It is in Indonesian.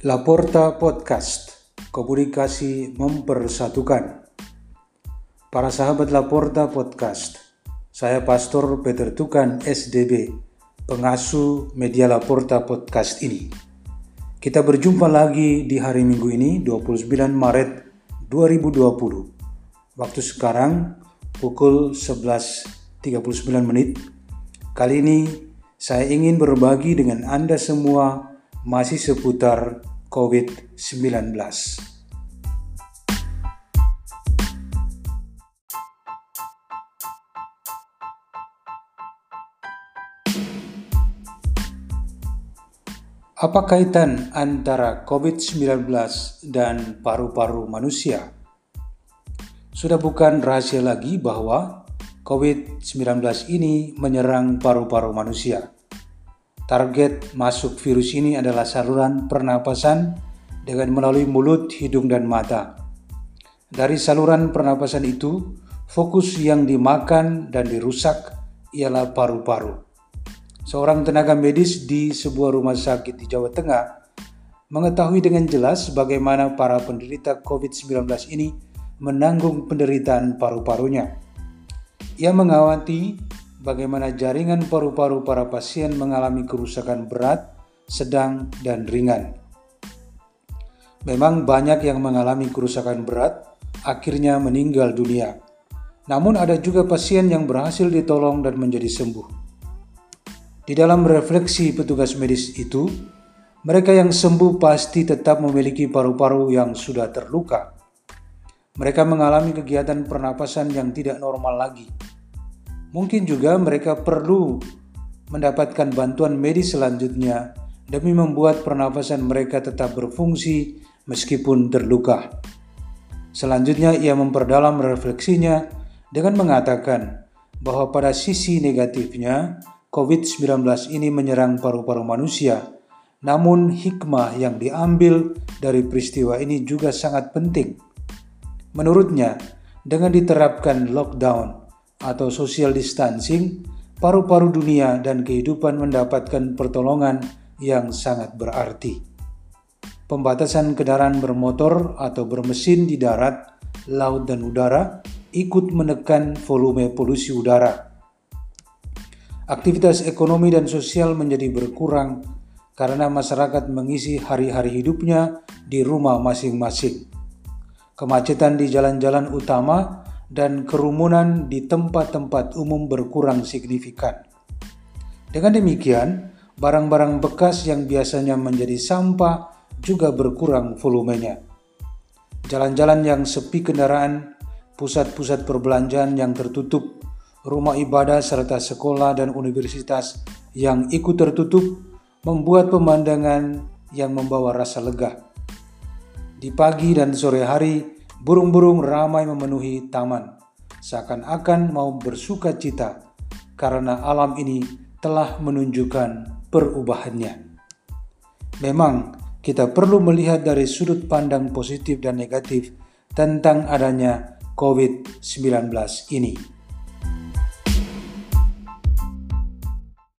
Laporta Podcast, komunikasi mempersatukan. Para sahabat Laporta Podcast, saya Pastor Peter Tukan SDB, pengasuh media Laporta Podcast ini. Kita berjumpa lagi di hari Minggu ini, 29 Maret 2020. Waktu sekarang pukul 11.39 menit. Kali ini saya ingin berbagi dengan Anda semua masih seputar COVID-19. Apa kaitan antara COVID-19 dan paru-paru manusia? Sudah bukan rahasia lagi bahwa COVID-19 ini menyerang paru-paru manusia. Target masuk virus ini adalah saluran pernapasan dengan melalui mulut, hidung, dan mata. Dari saluran pernapasan itu, fokus yang dimakan dan dirusak ialah paru-paru. Seorang tenaga medis di sebuah rumah sakit di Jawa Tengah mengetahui dengan jelas bagaimana para penderita COVID-19 ini menanggung penderitaan paru-parunya. Ia mengawati bagaimana jaringan paru-paru para pasien mengalami kerusakan berat, sedang, dan ringan. Memang banyak yang mengalami kerusakan berat, akhirnya meninggal dunia. Namun ada juga pasien yang berhasil ditolong dan menjadi sembuh. Di dalam refleksi petugas medis itu, mereka yang sembuh pasti tetap memiliki paru-paru yang sudah terluka mereka mengalami kegiatan pernapasan yang tidak normal lagi. Mungkin juga mereka perlu mendapatkan bantuan medis selanjutnya demi membuat pernapasan mereka tetap berfungsi meskipun terluka. Selanjutnya ia memperdalam refleksinya dengan mengatakan bahwa pada sisi negatifnya COVID-19 ini menyerang paru-paru manusia. Namun hikmah yang diambil dari peristiwa ini juga sangat penting Menurutnya, dengan diterapkan lockdown atau social distancing, paru-paru dunia dan kehidupan mendapatkan pertolongan yang sangat berarti. Pembatasan kendaraan bermotor atau bermesin di darat, laut, dan udara ikut menekan volume polusi udara. Aktivitas ekonomi dan sosial menjadi berkurang karena masyarakat mengisi hari-hari hidupnya di rumah masing-masing kemacetan di jalan-jalan utama, dan kerumunan di tempat-tempat umum berkurang signifikan. Dengan demikian, barang-barang bekas yang biasanya menjadi sampah juga berkurang volumenya. Jalan-jalan yang sepi kendaraan, pusat-pusat perbelanjaan yang tertutup, rumah ibadah serta sekolah dan universitas yang ikut tertutup membuat pemandangan yang membawa rasa lega. Di pagi dan sore hari, burung-burung ramai memenuhi taman, seakan-akan mau bersuka cita karena alam ini telah menunjukkan perubahannya. Memang, kita perlu melihat dari sudut pandang positif dan negatif tentang adanya COVID-19 ini.